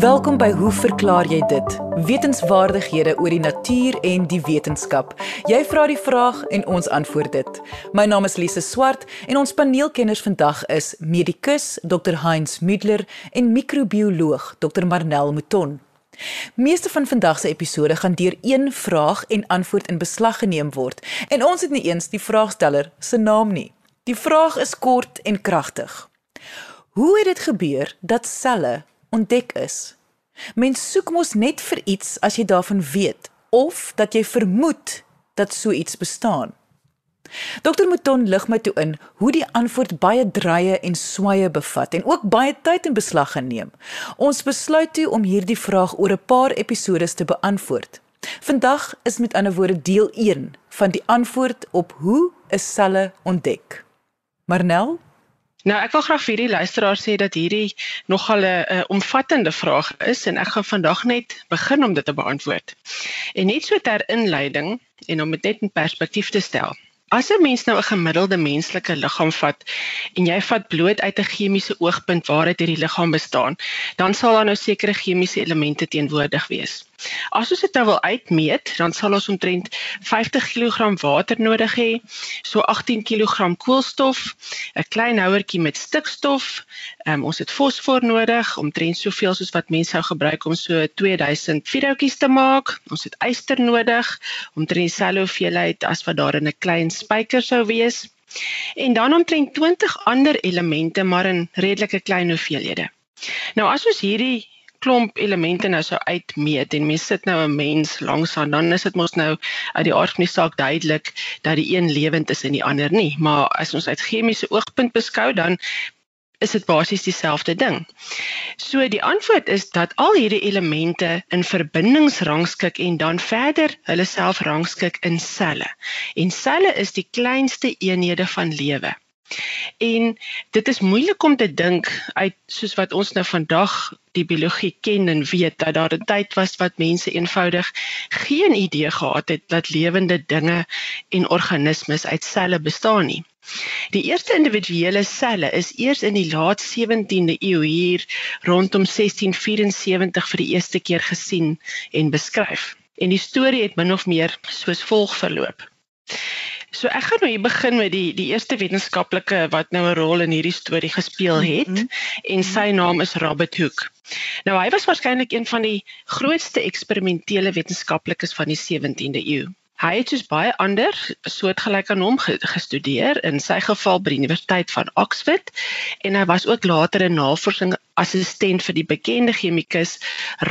Welkom by Hoe verklaar jy dit? Wetenskapwaardighede oor die natuur en die wetenskap. Jy vra die vraag en ons antwoord dit. My naam is Lise Swart en ons paneelkenners vandag is medikus Dr. Heinz Müdler en microbioloog Dr. Marnel Mouton. Meeste van vandag se episode gaan deur een vraag en antwoord in beslag geneem word en ons het nie eens die vraagsteller se naam nie. Die vraag is kort en kragtig. Hoe het dit gebeur dat selle ontdek is. Mens soek mos net vir iets as jy daarvan weet of dat jy vermoed dat so iets bestaan. Dokter Mouton lig my toe in hoe die antwoord baie draaie en swaaye bevat en ook baie tyd in beslag geneem. Ons besluit toe om hierdie vraag oor 'n paar episode te beantwoord. Vandag is met ander woorde deel 1 van die antwoord op hoe 'n selle ontdek. Marnel Nou ek wil graag vir die luisteraar sê dat hierdie nogal 'n omvattende vraag is en ek gaan vandag net begin om dit te beantwoord. En net so ter inleiding en om dit net in perspektief te stel. As 'n mens nou 'n gemiddelde menslike liggaam vat en jy vat bloot uit 'n chemiese oogpunt waaruit hierdie liggaam bestaan, dan sal daar nou sekere chemiese elemente teenwoordig wees. As ons dit nou wil uitmeet, dan sal ons omtrent 50 kg water nodig hê, so 18 kg koolstof, 'n klein houertjie met stikstof, um, ons het fosfor nodig, omtrent soveel soos wat mense sou gebruik om so 2000 vierhoutjies te maak. Ons het yster nodig, omtrent dieselfde hoeveelheid as wat daar in 'n klein spyker sou wees. En dan omtrent 20 ander elemente maar in redelike klein hoeveelhede. Nou as ons hierdie klomp elemente nou sou uitmeet en mens sit nou 'n mens langs aan dan is dit mos nou uit die aard van die saak duidelik dat die een lewend is en die ander nie maar as ons uit chemiese oogpunt beskou dan is dit basies dieselfde ding. So die antwoord is dat al hierdie elemente in verbindings rangskik en dan verder hulle self rangskik in selle. En selle is die kleinste eenhede van lewe. En dit is moeilik om te dink uit soos wat ons nou vandag die biologie ken en weet dat daar 'n tyd was wat mense eenvoudig geen idee gehad het dat lewende dinge en organismes uit selle bestaan nie. Die eerste individuele selle is eers in die laat 17de eeu hier rondom 1674 vir die eerste keer gesien en beskryf. En die storie het min of meer soos volg verloop. So ek gaan nou hier begin met die die eerste wetenskaplike wat nou 'n rol in hierdie storie gespeel het mm -hmm. en sy naam is Robert Hooke. Nou hy was waarskynlik een van die grootste eksperimentele wetenskaplikes van die 17de eeu. Hy het soos baie ander soortgelyk aan hom gestudeer in sy geval by die Universiteit van Oxford en hy was ook later 'n navorsing assistent vir die bekende chemikus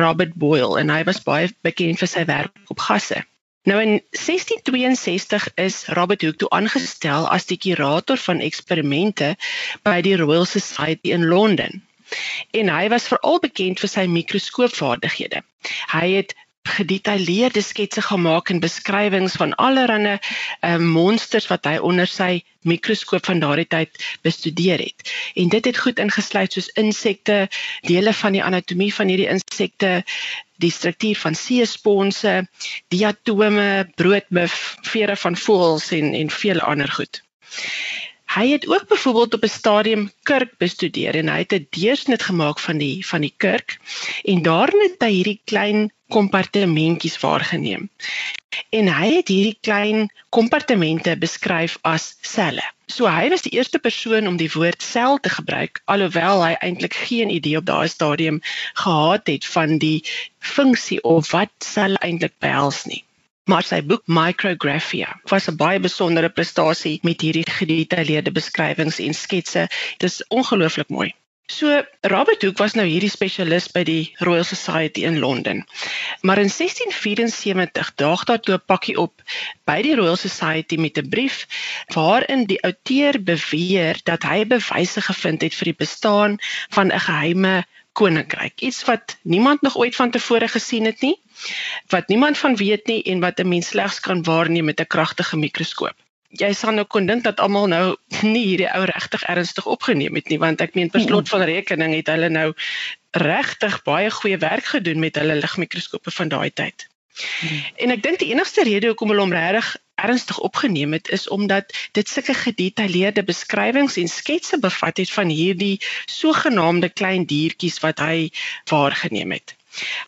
Robert Boyle en hy was baie bekend vir sy werk op gasse. Nou in 1662 is Robert Hooke toe aangestel as die kurator van eksperimente by die Royal Society in Londen. En hy was veral bekend vir sy mikroskoopvaardighede. Hy het gedetailleerde sketse gemaak en beskrywings van allerlei uh, monsters wat hy onder sy mikroskoop van daardie tyd bestudeer het. En dit het goed ingesluit soos insekte, dele van die anatomie van hierdie insekte, die struktuur van seesponse, diatome, broodmuf, vere van voëls en en vele ander goed. Hy het ook byvoorbeeld op 'n stadium kurk bestudeer en hy het 'n deursnit gemaak van die van die kurk en daarin het hy hierdie klein kompartementjies waargeneem. En hy het hierdie klein kompartemente beskryf as selle. So hy was die eerste persoon om die woord sel te gebruik alhoewel hy eintlik geen idee op daai stadium gehad het van die funksie of wat sel eintlik behels nie maar sy boek Micrographia was 'n baie besondere prestasie met hierdie gedetailleerde beskrywings en sketse. Dit is ongelooflik mooi. So Robert Hooke was nou hierdie spesialis by die Royal Society in Londen. Maar in 1674 daag daar toe 'n pakkie op by die Royal Society met 'n brief waarin die outeur beweer dat hy bewyse gevind het vir die bestaan van 'n geheime koninkryk. Iets wat niemand nog ooit van tevore gesien het nie wat niemand van weet nie en wat 'n mens slegs kan waarneem met 'n kragtige mikroskoop. Jy sal nou kon dink dat almal nou nie hierdie ou regtig ernstig opgeneem het nie want ek meen per slot van rekening het hulle nou regtig baie goeie werk gedoen met hulle ligmikroskope van daai tyd. Hmm. En ek dink die enigste rede hoekom hulle hom regtig ernstig opgeneem het is omdat dit sulke gedetailleerde beskrywings en sketse bevat het van hierdie sogenaamde klein diertjies wat hy waargeneem het.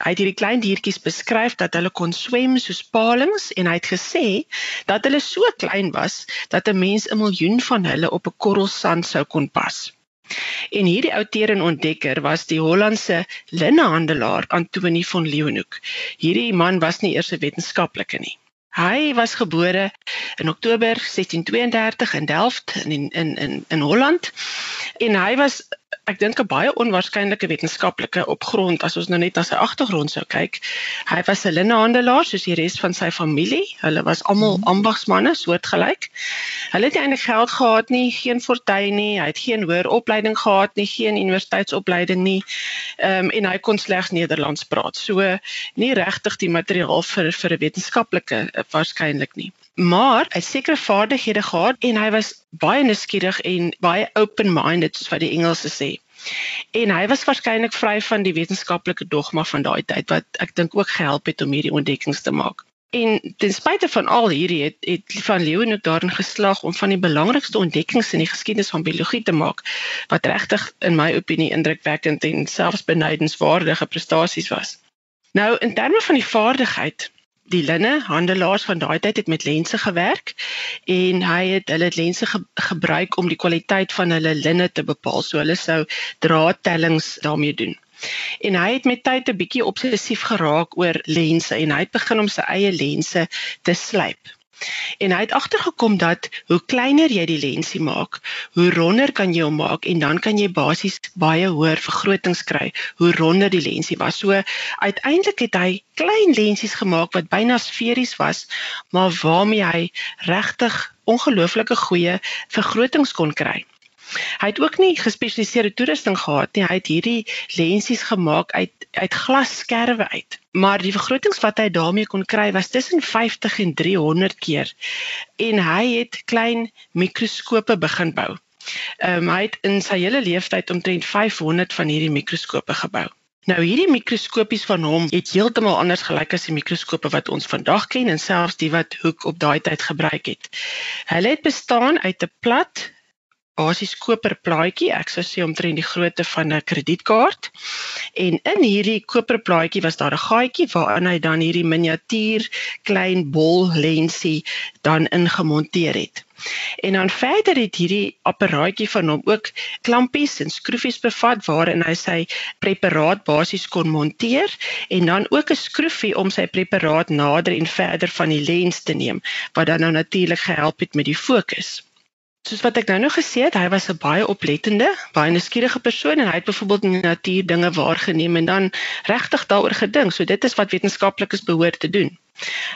Hy het hierdie klein diertjies beskryf dat hulle kon swem soos palings en hy het gesê dat hulle so klein was dat 'n mens 'n miljoen van hulle op 'n korrel sand sou kon pas. En hierdie outeer en ontdekker was die Hollandse linnehandelaar Antoni van Leeuwenhoek. Hierdie man was nie eers 'n wetenskaplike nie. Hy was gebore in Oktober 1632 in Delft in in in in Holland en hy was ek dink 'n baie onwaarskynlike wetenskaplike opgrond as ons nou net na sy agtergrond sou kyk. Hy was 'n linnehandelaar soos die res van sy familie. Hulle was almal mhm. ambagsmanne soortgelyk. Hulle het eintlik geld gehad nie, geen fortuin nie, hy het geen hoër opleiding gehad nie, geen universiteitsopleiding nie. Ehm um, en hy kon slegs Nederlands praat. So nie regtig die materiaal vir vir 'n wetenskaplike uh, waarskynlik nie maar hy het sekere vaardighede gehad en hy was baie nuuskierig en baie open-minded soos wat die Engelse sê. En hy was waarskynlik vry van die wetenskaplike dogma van daai tyd wat ek dink ook gehelp het om hierdie ontdekkings te maak. En ten spyte van al hierdie het, het van Leeuwenhoek daarin geslaag om van die belangrikste ontdekkings in die geskiedenis van biologie te maak wat regtig in my opinie indrukwekkend en selfs benydenswaardige prestasies was. Nou in terme van die vaardigheid die linne handelaars van daai tyd het met lense gewerk en hy het hulle lense ge gebruik om die kwaliteit van hulle linne te bepaal. So hulle sou draadtellings daarmee doen. En hy het met tyd 'n bietjie obsessief geraak oor lense en hy het begin om sy eie lense te slyp. En hy het agtergekom dat hoe kleiner jy die lensie maak, hoe ronder kan jy hom maak en dan kan jy basies baie hoër vergrotings kry hoe ronder die lensie was. So uiteindelik het hy klein lensies gemaak wat byna sferies was, maar waarmee hy regtig ongelooflike goeie vergrotings kon kry. Hy het ook nie gespesialiseerde toerusting gehad nie. Hy het hierdie lensies gemaak uit uit glasskerwe uit. Maar die vergrotings wat hy daarmee kon kry was tussen 50 en 300 keer. En hy het klein mikroskope begin bou. Ehm um, hy het in sy hele lewenstyd omtrent 500 van hierdie mikroskope gebou. Nou hierdie mikroskopies van hom het heeltemal anders gelyk as die mikroskope wat ons vandag ken en selfs die wat Hoek op daai tyd gebruik het. Hulle het bestaan uit 'n plat basies koperplaatjie. Ek sou sê omtrent die grootte van 'n kredietkaart. En in hierdie koperplaatjie was daar 'n gaatjie waarin hy dan hierdie miniatuur klein bol lensie dan ingemonteer het. En dan verder het hierdie apparaatjie van hom ook klampies en skroefies bevat waarin hy sy preparaat basies kon monteer en dan ook 'n skroefie om sy preparaat nader en verder van die lens te neem wat dan nou natuurlik gehelp het met die fokus. Soos wat ek nou nog gesê het, hy was 'n baie oplettende, baie nuuskierige persoon en hy het byvoorbeeld die natuur dinge waargeneem en dan regtig daaroor gedink. So dit is wat wetenskaplikes behoort te doen.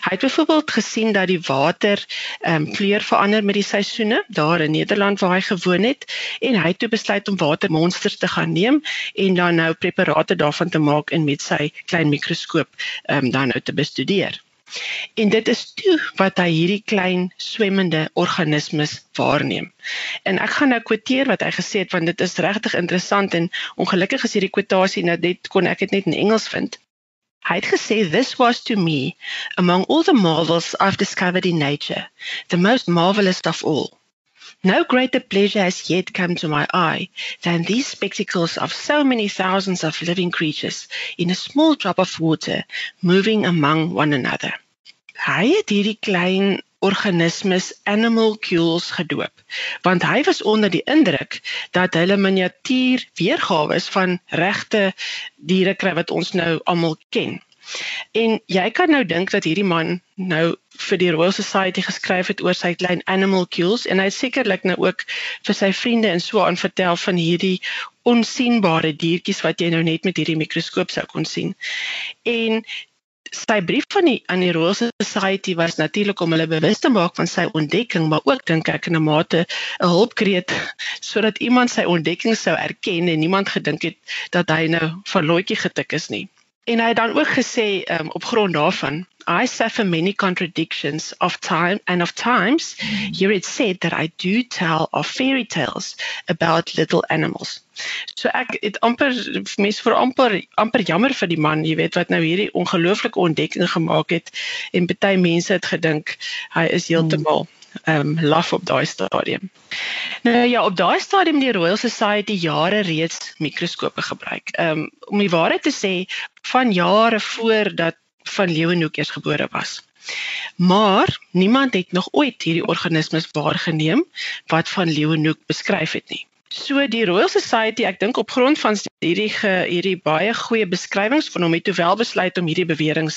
Hy het byvoorbeeld gesien dat die water ehm um, kleur verander met die seisoene daar in Nederland waar hy gewoon het en hy het toe besluit om watermonsters te gaan neem en dan nou preparate daarvan te maak en met sy klein mikroskoop ehm um, dan nou te bestudeer. En dit is toe wat hy hierdie klein swemmende organismes waarneem. En ek gaan nou kwoteer wat hy gesê het want dit is regtig interessant en ongelukkig is hierdie kwotasie nou net kon ek dit net in Engels vind. Hy het gesê this was to me among all the marvels I've discovered in nature, the most marvelous of all. No greater pleasure has yet come to my eye than these spectacles of so many thousands of living creatures in a small drop of water moving among one another. Hy het hierdie klein organismes animalcules gedoop want hy was onder die indruk dat hulle miniatuur weergawe is van regte diere kry wat ons nou almal ken. En jy kan nou dink dat hierdie man nou vir die Royal Society geskryf het oor sy klein animalcules en hy sekerlik nou ook vir sy vriende en so aan vertel van hierdie onsigbare diertjies wat jy nou net met hierdie mikroskoop sou kon sien. En sy brief van die aan die Royal Society was natuurlik om hulle bewus te maak van sy ontdekking, maar ook dink ek in 'n mate 'n hulpkreet sodat iemand sy ontdekking sou erken en niemand gedink het dat hy nou van loetjie getik is nie. En hy het dan ook gesê um, op grond daarvan I suffer many contradictions of time and of times. Here it said that I do tell of fairy tales about little animals. So ek het amper mense vir amper amper jammer vir die man, jy weet wat nou hierdie ongelooflike ontdekking gemaak het en baie mense het gedink hy is heeltemal ehm um, laf op daai stadium. Nou ja, op daai stadium die Royal Society jare reeds mikroskope gebruik. Ehm um, om die waarheid te sê, van jare voor dat van Leeuwenhoek eers gebore was. Maar niemand het nog ooit hierdie organismes waargeneem wat van Leeuwenhoek beskryf het nie. So die Royal Society, ek dink op grond van hierdie ge, hierdie baie goeie beskrywings van hom het wel besluit om hierdie beweringe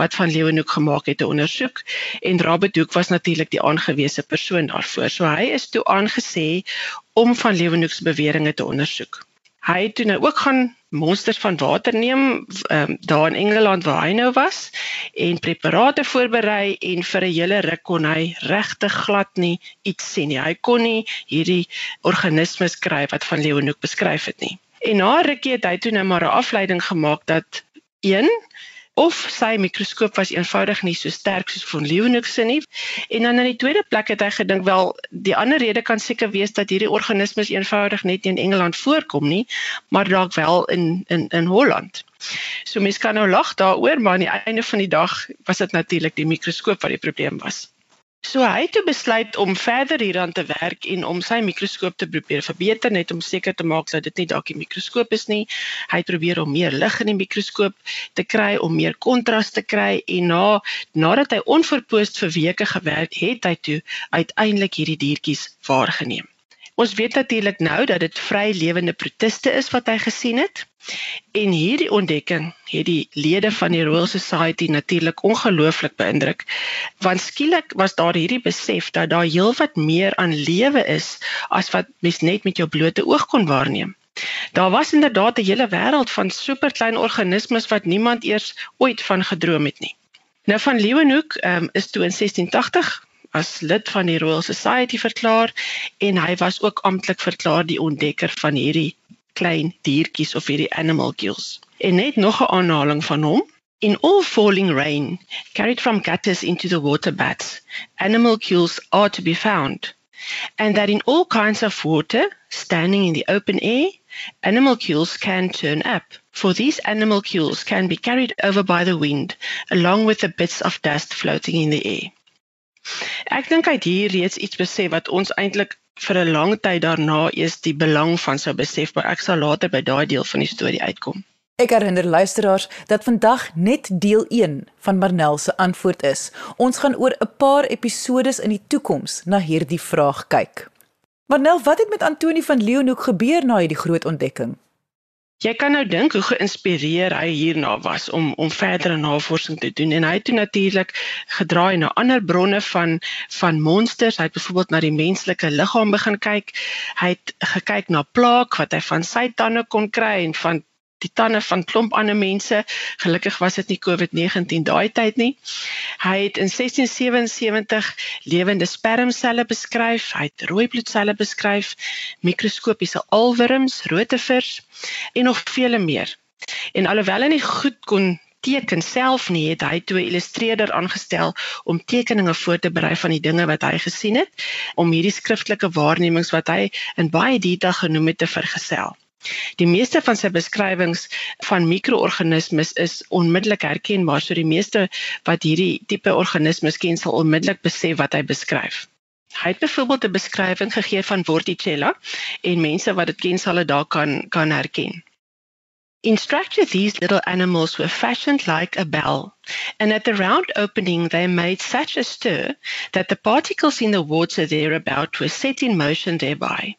wat van Leeuwenhoek gemaak het te ondersoek en Robert Hooke was natuurlik die aangewese persoon daarvoor. So hy is toe aangesê om van Leeuwenhoek se beweringe te ondersoek hy het toe nou ook gaan monsters van water neem um, daar in Engeland waar hy nou was en preparate voorberei en vir 'n hele ruk kon hy regtig glad nie iets sien nie. Hy kon nie hierdie organismes kry wat van Leeuwenhoek beskryf het nie. En na rukkie het hy toe nou maar 'n afleiding gemaak dat 1 of sy mikroskoop was eenvoudig nie so sterk soos van Leeuwenhoek se nie. En dan in die tweede plek het hy gedink wel die ander rede kan seker wees dat hierdie organismes eenvoudig net nie in Engeland voorkom nie, maar dalk wel in in in Holland. So mense kan nou lag daaroor, maar aan die einde van die dag was dit natuurlik die mikroskoop wat die probleem was. So hy het besluit om verder hieraan te werk en om sy mikroskoop te probeer verbeter net om seker te maak dat dit nie dalk die mikroskoop is nie. Hy het probeer om meer lig in die mikroskoop te kry om meer kontras te kry en na nadat hy onverpoost vir weke gewerk het, hy toe uiteindelik hierdie diertjies waargeneem. Ons weet natuurlik nou dat dit vry lewende protiste is wat hy gesien het. En hierdie ontdekking het die lede van die Royal Society natuurlik ongelooflik beïndruk. Want skielik was daar hierdie besef dat daar heelwat meer aan lewe is as wat mens net met jou blote oog kon waarneem. Daar was inderdaad 'n hele wêreld van superklein organismes wat niemand eers ooit van gedroom het nie. Nou van Leeuwenhoek um, is toe in 1680 as lid van die Royal Society verklaar en hy was ook amptelik verklaar die ontdekker van hierdie klein diertjies of hierdie animalcules. En net nog 'n aanhaling van hom. In all falling rain carried from gutters into the water baths, animalcules are to be found. And that in all kinds of water, standing in the open air, animalcules can turn up. For these animalcules can be carried over by the wind, along with the bits of dust floating in the air. Ek dink hy het hier reeds iets besef wat ons eintlik vir 'n lang tyd daarna eers die belang van sou besef, maar ek sal later by daai deel van die storie uitkom. Ek herinner luisteraars dat vandag net deel 1 van Marnel se antwoord is. Ons gaan oor 'n paar episodes in die toekoms na hierdie vraag kyk. Marnel, wat het met Antonie van Leeuwenhoek gebeur na hierdie groot ontdekking? Jy kan nou dink hoe geïnspireer hy hierna was om om verdere navorsing te doen en hy het toe natuurlik gedraai na ander bronne van van monsters. Hy het byvoorbeeld na die menslike liggaam begin kyk. Hy het gekyk na plaak wat hy van sy tande kon kry en van die tande van klomp ander mense. Gelukkig was dit nie COVID-19 daai tyd nie. Hy het in 1677 lewende spermselle beskryf, hy het rooi bloedselle beskryf, mikroskopiese alwurms, rotevers en nog vele meer. En alhoewel hy nie goed kon teken self nie, het hy toe 'n illustreerder aangestel om tekeninge voor te berei van die dinge wat hy gesien het om hierdie skriftelike waarnemings wat hy in baie detail genoem het te vergesel. Die meeste van sy beskrywings van mikroorganismes is onmiddellik herkenbaar, so die meeste wat hierdie tipe organismes ken sal onmiddellik besef wat hy beskryf. Hy het byvoorbeeld 'n beskrywing gegee van Vorticella en mense wat dit ken sal dit daar kan kan herken. In structure these little animals were fashioned like a bell and at the round opening they made such a stir that the particles in the water thereabout were set in motion thereby.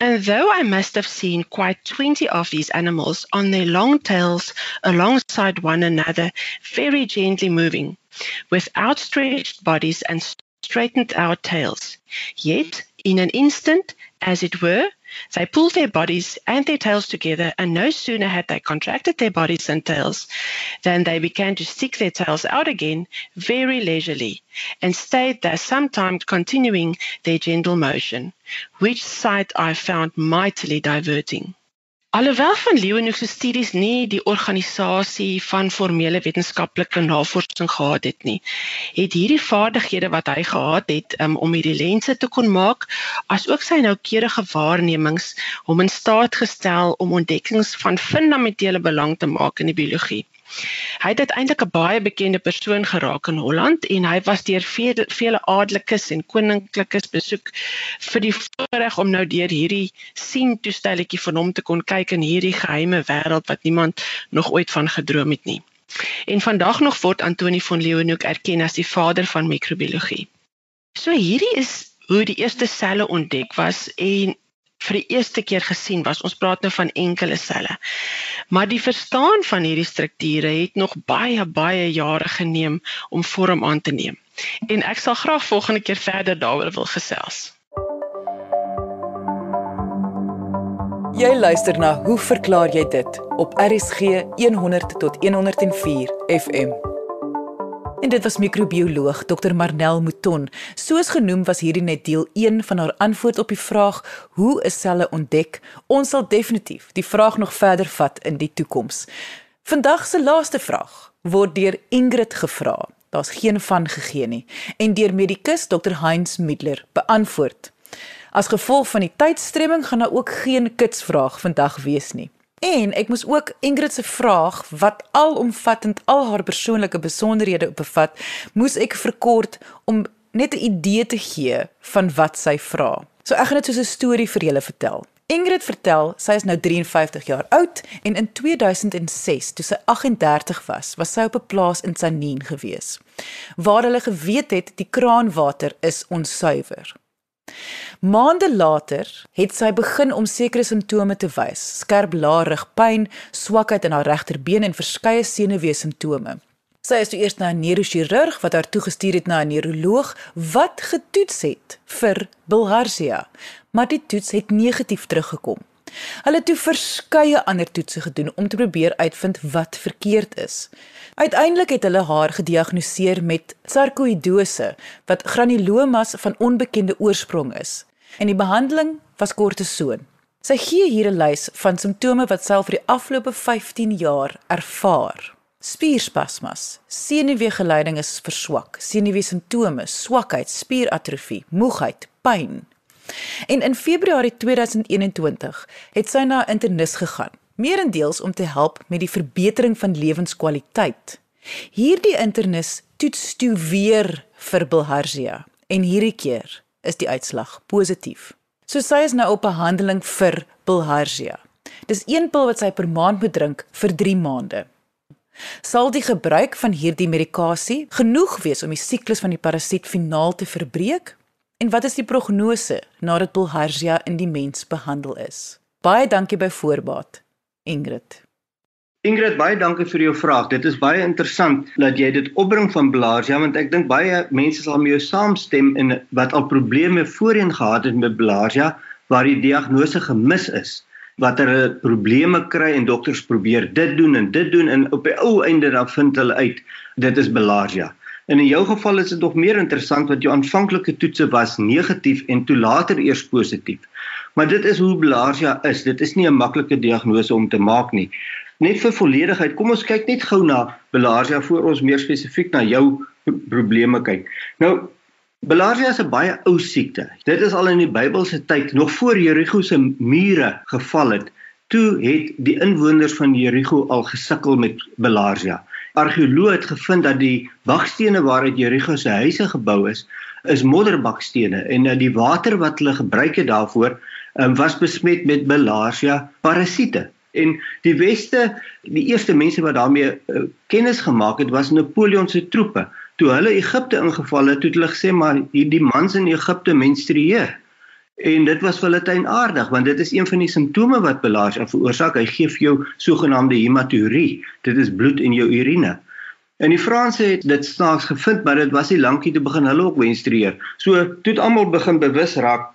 And though I must have seen quite 20 of these animals on their long tails alongside one another, very gently moving, with outstretched bodies and straightened out tails, yet in an instant, as it were, they pulled their bodies and their tails together, and no sooner had they contracted their bodies and tails than they began to stick their tails out again very leisurely, and stayed there some time continuing their gentle motion, which sight I found mightily diverting. Alhoewel van Leeuwenhoek se studies nie die organisasie van formele wetenskaplike navorsing gehad het nie, het hierdie vaardighede wat hy gehad het um, om hierdie lense te kon maak, asook sy noukeurige waarnemings hom in staat gestel om ontdekkings van fundamentele belang te maak in die biologie. Hy het uiteindelik 'n baie bekende persoon geraak in Holland en hy was deur vele, vele adellikes en koninklikes besoek vir die voorreg om nou deur hierdie sien toestelletjie van hom te kon kyk in hierdie geheime wêreld wat niemand nog ooit van gedroom het nie. En vandag nog word Antoni van Leeuwenhoek erken as die vader van mikrobiologie. So hierdie is hoe die eerste selle ontdek was en vir die eerste keer gesien was. Ons praat nou van enkele selle. Maar die verstaan van hierdie strukture het nog baie baie jare geneem om vorm aan te neem. En ek sal graag volgende keer verder daaroor wil gesels. Jy luister na Hoe verklaar jy dit op RSG 100 tot 104 FM. En dit was microbioloog Dr Marnel Mouton. Soos genoem was hierdie net deel 1 van haar antwoord op die vraag hoe is selle ontdek? Ons sal definitief die vraag nog verder vat in die toekoms. Vandag se laaste vraag word deur Ingrid gevra. Daar's geen van gegee nie en deur medikus Dr Heinz Middler beantwoord. As gevolg van die tydstremming gaan daar ook geen kitsvraag vandag wees nie. En ek moes ook Ingrid se vraag wat alomvattend al haar persoonlike besonderhede bevat, moes ek verkort om net 'n idee te gee van wat sy vra. So ek gaan dit soos 'n storie vir julle vertel. Ingrid vertel, sy is nou 53 jaar oud en in 2006, toe sy 38 was, was sy op 'n plaas in Tsanin gewees waar hulle geweet het die kraanwater is onsuiwer. Maande later het sy begin om sekere simptome te wys: skerp lae rugpyn, swakheid in haar regterbeen en verskeie senuwee simptome. Sy is toe eers na 'n neurochirurg wat haar toegestuur het na 'n neuroloog wat getoets het vir bilharzia, maar die toets het negatief teruggekom. Hulle het toe verskeie ander toetse gedoen om te probeer uitvind wat verkeerd is. Uiteindelik het hulle haar gediagnoseer met sarkoïdose wat granulomas van onbekende oorsprong is. En die behandeling was kortison. Sy gee hier 'n lys van simptome wat sy vir die afgelope 15 jaar ervaar. Spierspasmas, senuweegeleiding is verswak, senuwee simptome, swakheid, spieratrofie, moegheid, pyn. En in Februarie 2021 het sy na internis gegaan meerendeels om te help met die verbetering van lewenskwaliteit. Hierdie internis toets toe weer vir bilharzia en hierdie keer is die uitslag positief. So sy is nou op behandeling vir bilharzia. Dis een pil wat sy per maand moet drink vir 3 maande. Sal die gebruik van hierdie medikasie genoeg wees om die siklus van die parasiet finaal te verbreek? En wat is die prognose nadat bilharzia in die mens behandel is? Baie dankie by voorbaat. Ingrid. Ingrid, baie dankie vir jou vraag. Dit is baie interessant dat jy dit opbring van Bilharzia want ek dink baie mense sal met jou saamstem in wat al probleme voorheen gehad het met Bilharzia waar die diagnose gemis is. Wat hulle probleme kry en dokters probeer dit doen en dit doen en op die ou einde dan vind hulle uit dit is Bilharzia. En in jou geval is dit nog meer interessant want jou aanvanklike toetse was negatief en toe later eers positief. Maar dit is hoe bilharzia is. Dit is nie 'n maklike diagnose om te maak nie. Net vir volledigheid, kom ons kyk net gou na bilharzia voor ons meer spesifiek na jou probleme kyk. Nou Bilharzia is 'n baie ou siekte. Dit is al in die Bybelse tyd, nog voor Jerigo se mure geval het, toe het die inwoners van Jerigo al gesukkel met bilharzia. Argeoloë het gevind dat die bakstene waaruit Jerigo se huise gebou is, is modderbakstene en dat die water wat hulle gebruik het daarvoor um, was besmet met bilharzia parasiete. En die weste, die eerste mense wat daarmee uh, kennis gemaak het, was Napoleon se troepe. Toe hulle Egipte ingeval het, het hulle gesê maar hierdie mans in Egipte menstrueer. En dit was vir hulle teienaardig want dit is een van die simptome wat bilharzia veroorsaak. Hy gee vir jou sogenaamde hematurie. Dit is bloed in jou urine. En die Franse het dit snaaks gevind, maar dit was nie lankie te begin hulle ook menstrueer. So toe het almal begin bewus raak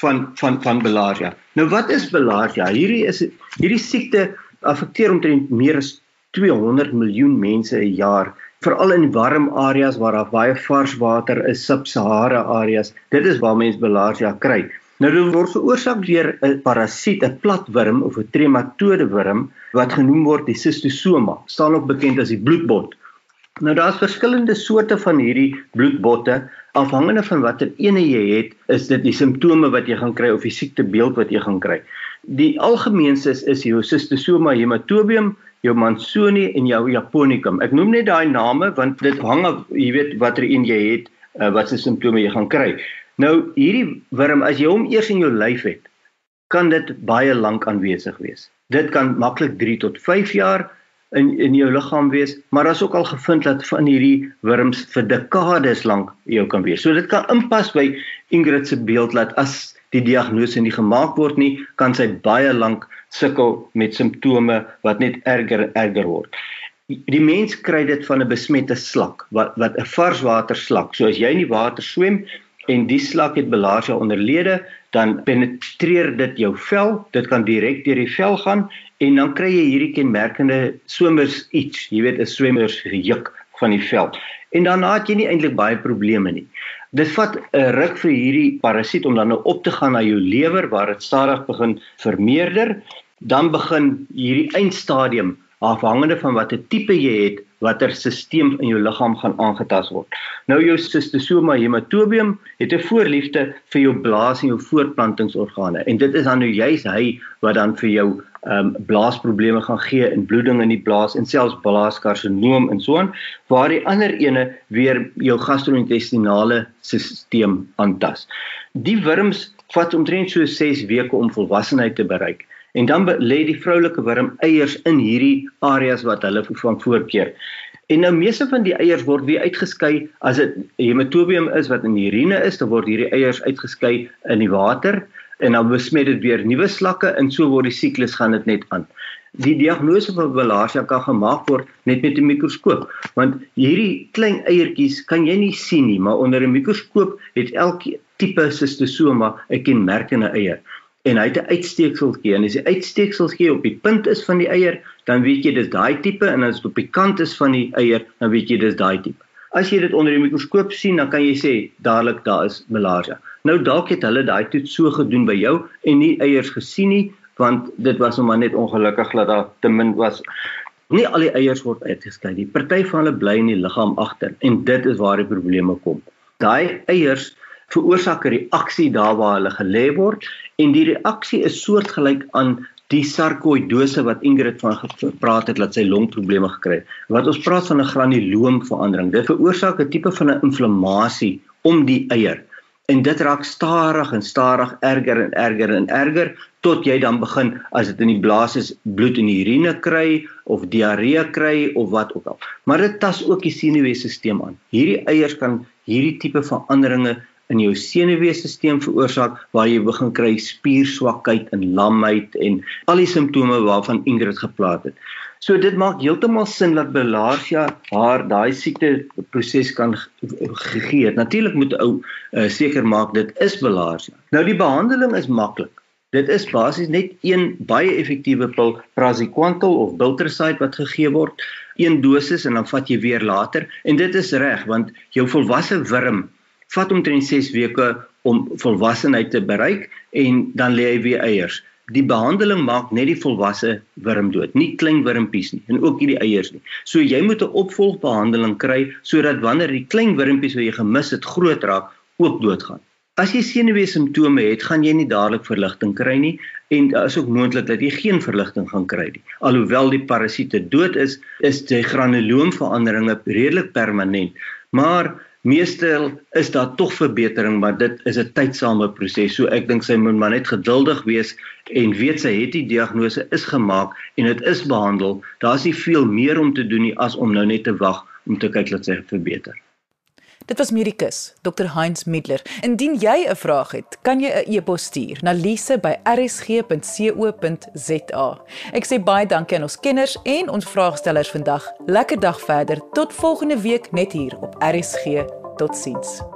van van van bilharzia. Nou wat is bilharzia? Hierdie is hierdie siekte affekteer omtrent meer as 200 miljoen mense 'n jaar, veral in warm areas waar daar baie vars water is, sub-Sahara areas. Dit is waar mense bilharzia kry. Nou dit word veroorsaak deur 'n parasiet, 'n platwurm of 'n trematode wurm wat genoem word die cystosoma, staan ook bekend as die bloedbot. Nou daar's verskillende soorte van hierdie bloedbotte afhangende van watter ene jy het, is dit die simptome wat jy gaan kry of die siektebeeld wat jy gaan kry. Die algemeenste is, is jou cystosoma hematobium, jou Mansoni en jou Japonicum. Ek noem net daai name want dit hang af, jy weet watter een jy het, uh, wat se simptome jy gaan kry. Nou hierdie wurm as jy hom eers in jou lyf het, kan dit baie lank aanwesig wees. Dit kan maklik 3 tot 5 jaar in in jou liggaam wees, maar daar's ook al gevind dat van hierdie wurms vir dekades lank jou kan wees. So dit kan inpas by Ingrid se beeld dat as die diagnose nie gemaak word nie, kan sy baie lank sukkel met simptome wat net erger en erger word. Die mens kry dit van 'n besmette slak wat wat 'n varswater slak. So as jy in die water swem en die slak het belaarsja onderlede, dan penetreer dit jou vel. Dit kan direk deur die vel gaan en dan kry jy hierdie kenmerkende swemmers iets, jy weet 'n swemmers juk van die veld. En daarna het jy nie eintlik baie probleme nie. Dit vat 'n ruk vir hierdie parasiet om dan nou op te gaan na jou lewer waar dit stadig begin vermeerder, dan begin hierdie eindstadium afhangende van watter tipe jy het, watter stelsel in jou liggaam gaan aangetast word. Nou jou cystosoma hematobium het 'n voorliefde vir jou blaas en jou voortplantingsorgane en dit is dan nou juis hy wat dan vir jou ehm um, blaasprobleme gaan gee en bloeding in die blaas en selfs blaaskarssinoom en so aan waar die ander ene weer jou gastro-intestinale stelsel aantas. Die wurms vat omtrent so 6 weke om volwassenheid te bereik. En dan lê die vroulike wurm eiers in hierdie areas wat hulle van voorkeer. En nou meeste van die eiers word weer uitgeskei as dit hematobium is wat in die urine is, dan word hierdie eiers uitgeskei in die water en dan besmet dit weer nuwe slakke en so word die siklus gaan dit net aan. Die diagnose van bilharzia kan gemaak word net met 'n mikroskoop, want hierdie klein eiertjies kan jy nie sien nie, maar onder 'n mikroskoop het elke tipe cystosoma 'n kenmerkende eier en hy het 'n uitsteekseltjie en as die uitsteekseltjie op die punt is van die eier, dan weet jy dis daai tipe en as dit op die kant is van die eier, dan weet jy dis daai tipe. As jy dit onder die mikroskoop sien, dan kan jy sê dadelik daar is malaria. Nou dalk het hulle daai toets so gedoen by jou en nie eiers gesien nie, want dit was hom maar net ongelukkig dat daar te min was. Nie al die eiers word uitgeskei nie. Party van hulle bly in die liggaam agter en dit is waar die probleme kom. Daai eiers veroorsaak 'n reaksie daar waar hulle gelê word en die reaksie is soortgelyk aan die sarkoidose wat Ingrid van gepraat het dat sy longprobleme gekry het. Wat ons praat van 'n granuloomverandering. Dit veroorsaak 'n tipe van 'n inflammasie om die eier en dit raak stadig en stadig erger en erger en erger tot jy dan begin as dit in die blaas is bloed in die urine kry of diarree kry of wat ook al. Maar dit tas ook die senuweestelsel aan. Hierdie eiers kan hierdie tipe veranderinge in jou senuweestelsel veroorsaak waar jy begin kry spierswakheid en lamheid en al die simptome waarvan Ingrid geplaas het. So dit maak heeltemal sin dat Belarsia haar daai siekte proses kan gegee het. Natuurlik moet 'n ou uh, seker maak dit is Belarsia. Nou die behandeling is maklik. Dit is basies net een baie effektiewe pil, praziquantel of biltricide wat gegee word, een dosis en dan vat jy weer later en dit is reg want jou volwasse wurm vat omtrent 6 weke om volwassenheid te bereik en dan lê hy weer eiers. Die behandeling maak net die volwasse wurm dood, nie klein wurmpies nie en ook nie die eiers nie. So jy moet 'n opvolgbehandeling kry sodat wanneer die klein wurmpies wat jy gemis het groot raak, ook doodgaan. As jy senuwee simptome het, gaan jy nie dadelik verligting kry nie en daar is ook moontlik dat jy geen verligting gaan kry nie. Alhoewel die parasiete dood is, is die granuloomveranderinge redelik permanent. Maar Meestal is daar tog verbetering, maar dit is 'n tydsame proses. So ek dink sy moet maar net geduldig wees en weet sy het die diagnose is gemaak en dit is behandel. Daar's nie veel meer om te doen nie as om nou net te wag om te kyk dat sy verbeter. Dit was Medikus, Dr. Heinz Middler. Indien jy 'n vraag het, kan jy 'n e-pos stuur na lise@rsg.co.za. Ek sê baie dankie aan ons kenners en ons vraagstellers vandag. Lekker dag verder. Tot volgende week net hier op RSG. Totsiens.